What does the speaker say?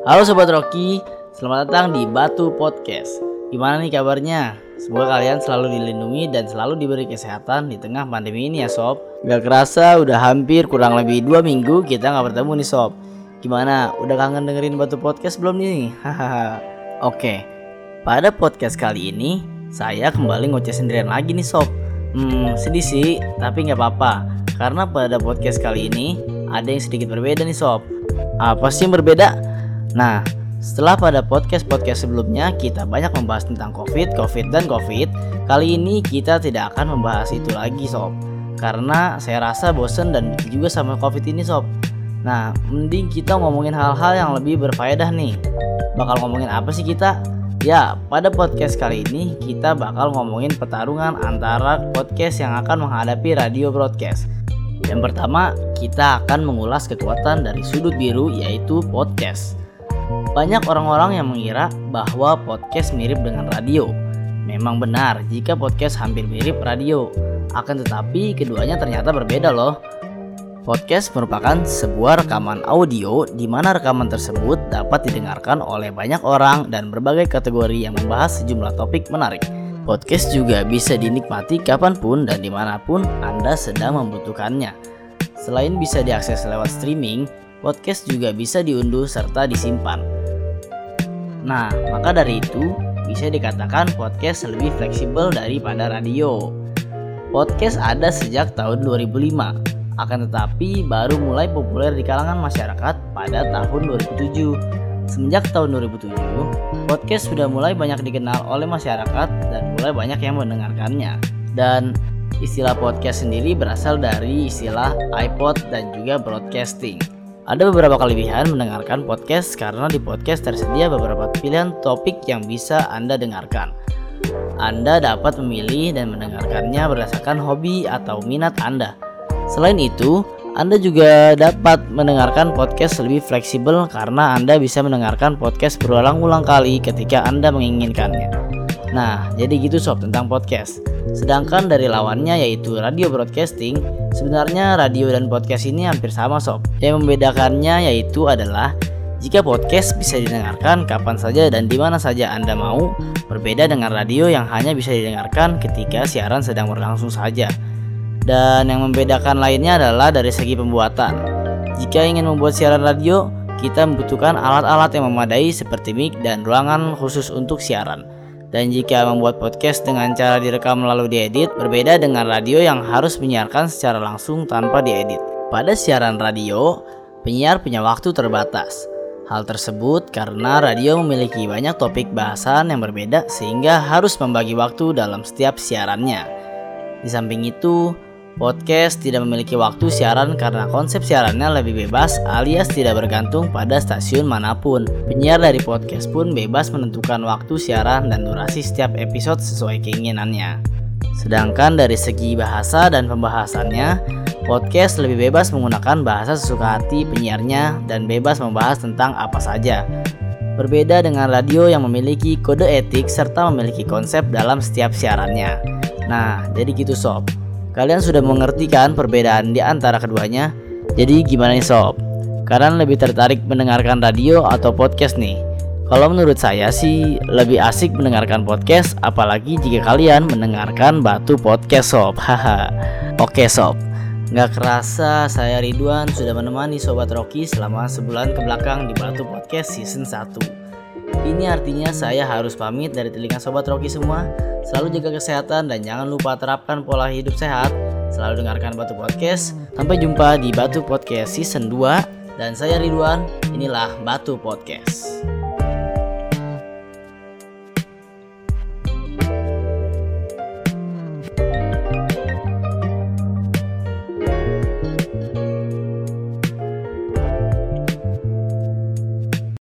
Halo Sobat Rocky, selamat datang di Batu Podcast Gimana nih kabarnya? Semoga kalian selalu dilindungi dan selalu diberi kesehatan di tengah pandemi ini ya Sob Gak kerasa udah hampir kurang lebih dua minggu kita gak bertemu nih Sob Gimana? Udah kangen dengerin Batu Podcast belum nih? Hahaha Oke, pada podcast kali ini saya kembali ngoceh sendirian lagi nih Sob Hmm, sedih sih, tapi nggak apa-apa Karena pada podcast kali ini ada yang sedikit berbeda nih Sob Apa sih yang berbeda? Nah, setelah pada podcast-podcast sebelumnya kita banyak membahas tentang COVID, COVID, dan COVID, kali ini kita tidak akan membahas itu lagi sob. Karena saya rasa bosen dan juga sama COVID ini sob. Nah, mending kita ngomongin hal-hal yang lebih berfaedah nih. Bakal ngomongin apa sih kita? Ya, pada podcast kali ini kita bakal ngomongin pertarungan antara podcast yang akan menghadapi radio broadcast. Yang pertama, kita akan mengulas kekuatan dari sudut biru yaitu podcast. Banyak orang-orang yang mengira bahwa podcast mirip dengan radio. Memang benar jika podcast hampir mirip radio. Akan tetapi keduanya ternyata berbeda loh. Podcast merupakan sebuah rekaman audio di mana rekaman tersebut dapat didengarkan oleh banyak orang dan berbagai kategori yang membahas sejumlah topik menarik. Podcast juga bisa dinikmati kapan pun dan di mana pun Anda sedang membutuhkannya. Selain bisa diakses lewat streaming, podcast juga bisa diunduh serta disimpan. Nah, maka dari itu bisa dikatakan podcast lebih fleksibel daripada radio. Podcast ada sejak tahun 2005, akan tetapi baru mulai populer di kalangan masyarakat pada tahun 2007. Semenjak tahun 2007, podcast sudah mulai banyak dikenal oleh masyarakat dan mulai banyak yang mendengarkannya. Dan istilah podcast sendiri berasal dari istilah iPod dan juga broadcasting. Ada beberapa kelebihan mendengarkan podcast karena di podcast tersedia beberapa pilihan topik yang bisa Anda dengarkan. Anda dapat memilih dan mendengarkannya berdasarkan hobi atau minat Anda. Selain itu, Anda juga dapat mendengarkan podcast lebih fleksibel karena Anda bisa mendengarkan podcast berulang-ulang kali ketika Anda menginginkannya. Nah, jadi gitu sob tentang podcast. Sedangkan dari lawannya yaitu radio broadcasting, sebenarnya radio dan podcast ini hampir sama sob. Yang membedakannya yaitu adalah jika podcast bisa didengarkan kapan saja dan di mana saja Anda mau, berbeda dengan radio yang hanya bisa didengarkan ketika siaran sedang berlangsung saja. Dan yang membedakan lainnya adalah dari segi pembuatan. Jika ingin membuat siaran radio, kita membutuhkan alat-alat yang memadai seperti mic dan ruangan khusus untuk siaran. Dan jika membuat podcast dengan cara direkam lalu diedit, berbeda dengan radio yang harus menyiarkan secara langsung tanpa diedit. Pada siaran radio, penyiar punya waktu terbatas. Hal tersebut karena radio memiliki banyak topik bahasan yang berbeda sehingga harus membagi waktu dalam setiap siarannya. Di samping itu, Podcast tidak memiliki waktu siaran karena konsep siarannya lebih bebas alias tidak bergantung pada stasiun mana pun. Penyiar dari podcast pun bebas menentukan waktu siaran dan durasi setiap episode sesuai keinginannya. Sedangkan dari segi bahasa dan pembahasannya, podcast lebih bebas menggunakan bahasa sesuka hati penyiarnya dan bebas membahas tentang apa saja. Berbeda dengan radio yang memiliki kode etik serta memiliki konsep dalam setiap siarannya. Nah, jadi gitu sob. Kalian sudah mengerti kan perbedaan di antara keduanya? Jadi gimana nih sob? Kalian lebih tertarik mendengarkan radio atau podcast nih? Kalau menurut saya sih lebih asik mendengarkan podcast apalagi jika kalian mendengarkan Batu Podcast sob. Haha. Oke sob. Nggak kerasa saya Ridwan sudah menemani Sobat Rocky selama sebulan ke belakang di Batu Podcast Season 1. Ini artinya saya harus pamit dari telinga sobat Rocky semua. Selalu jaga kesehatan dan jangan lupa terapkan pola hidup sehat. Selalu dengarkan Batu Podcast. Sampai jumpa di Batu Podcast Season 2 dan saya Ridwan. Inilah Batu Podcast.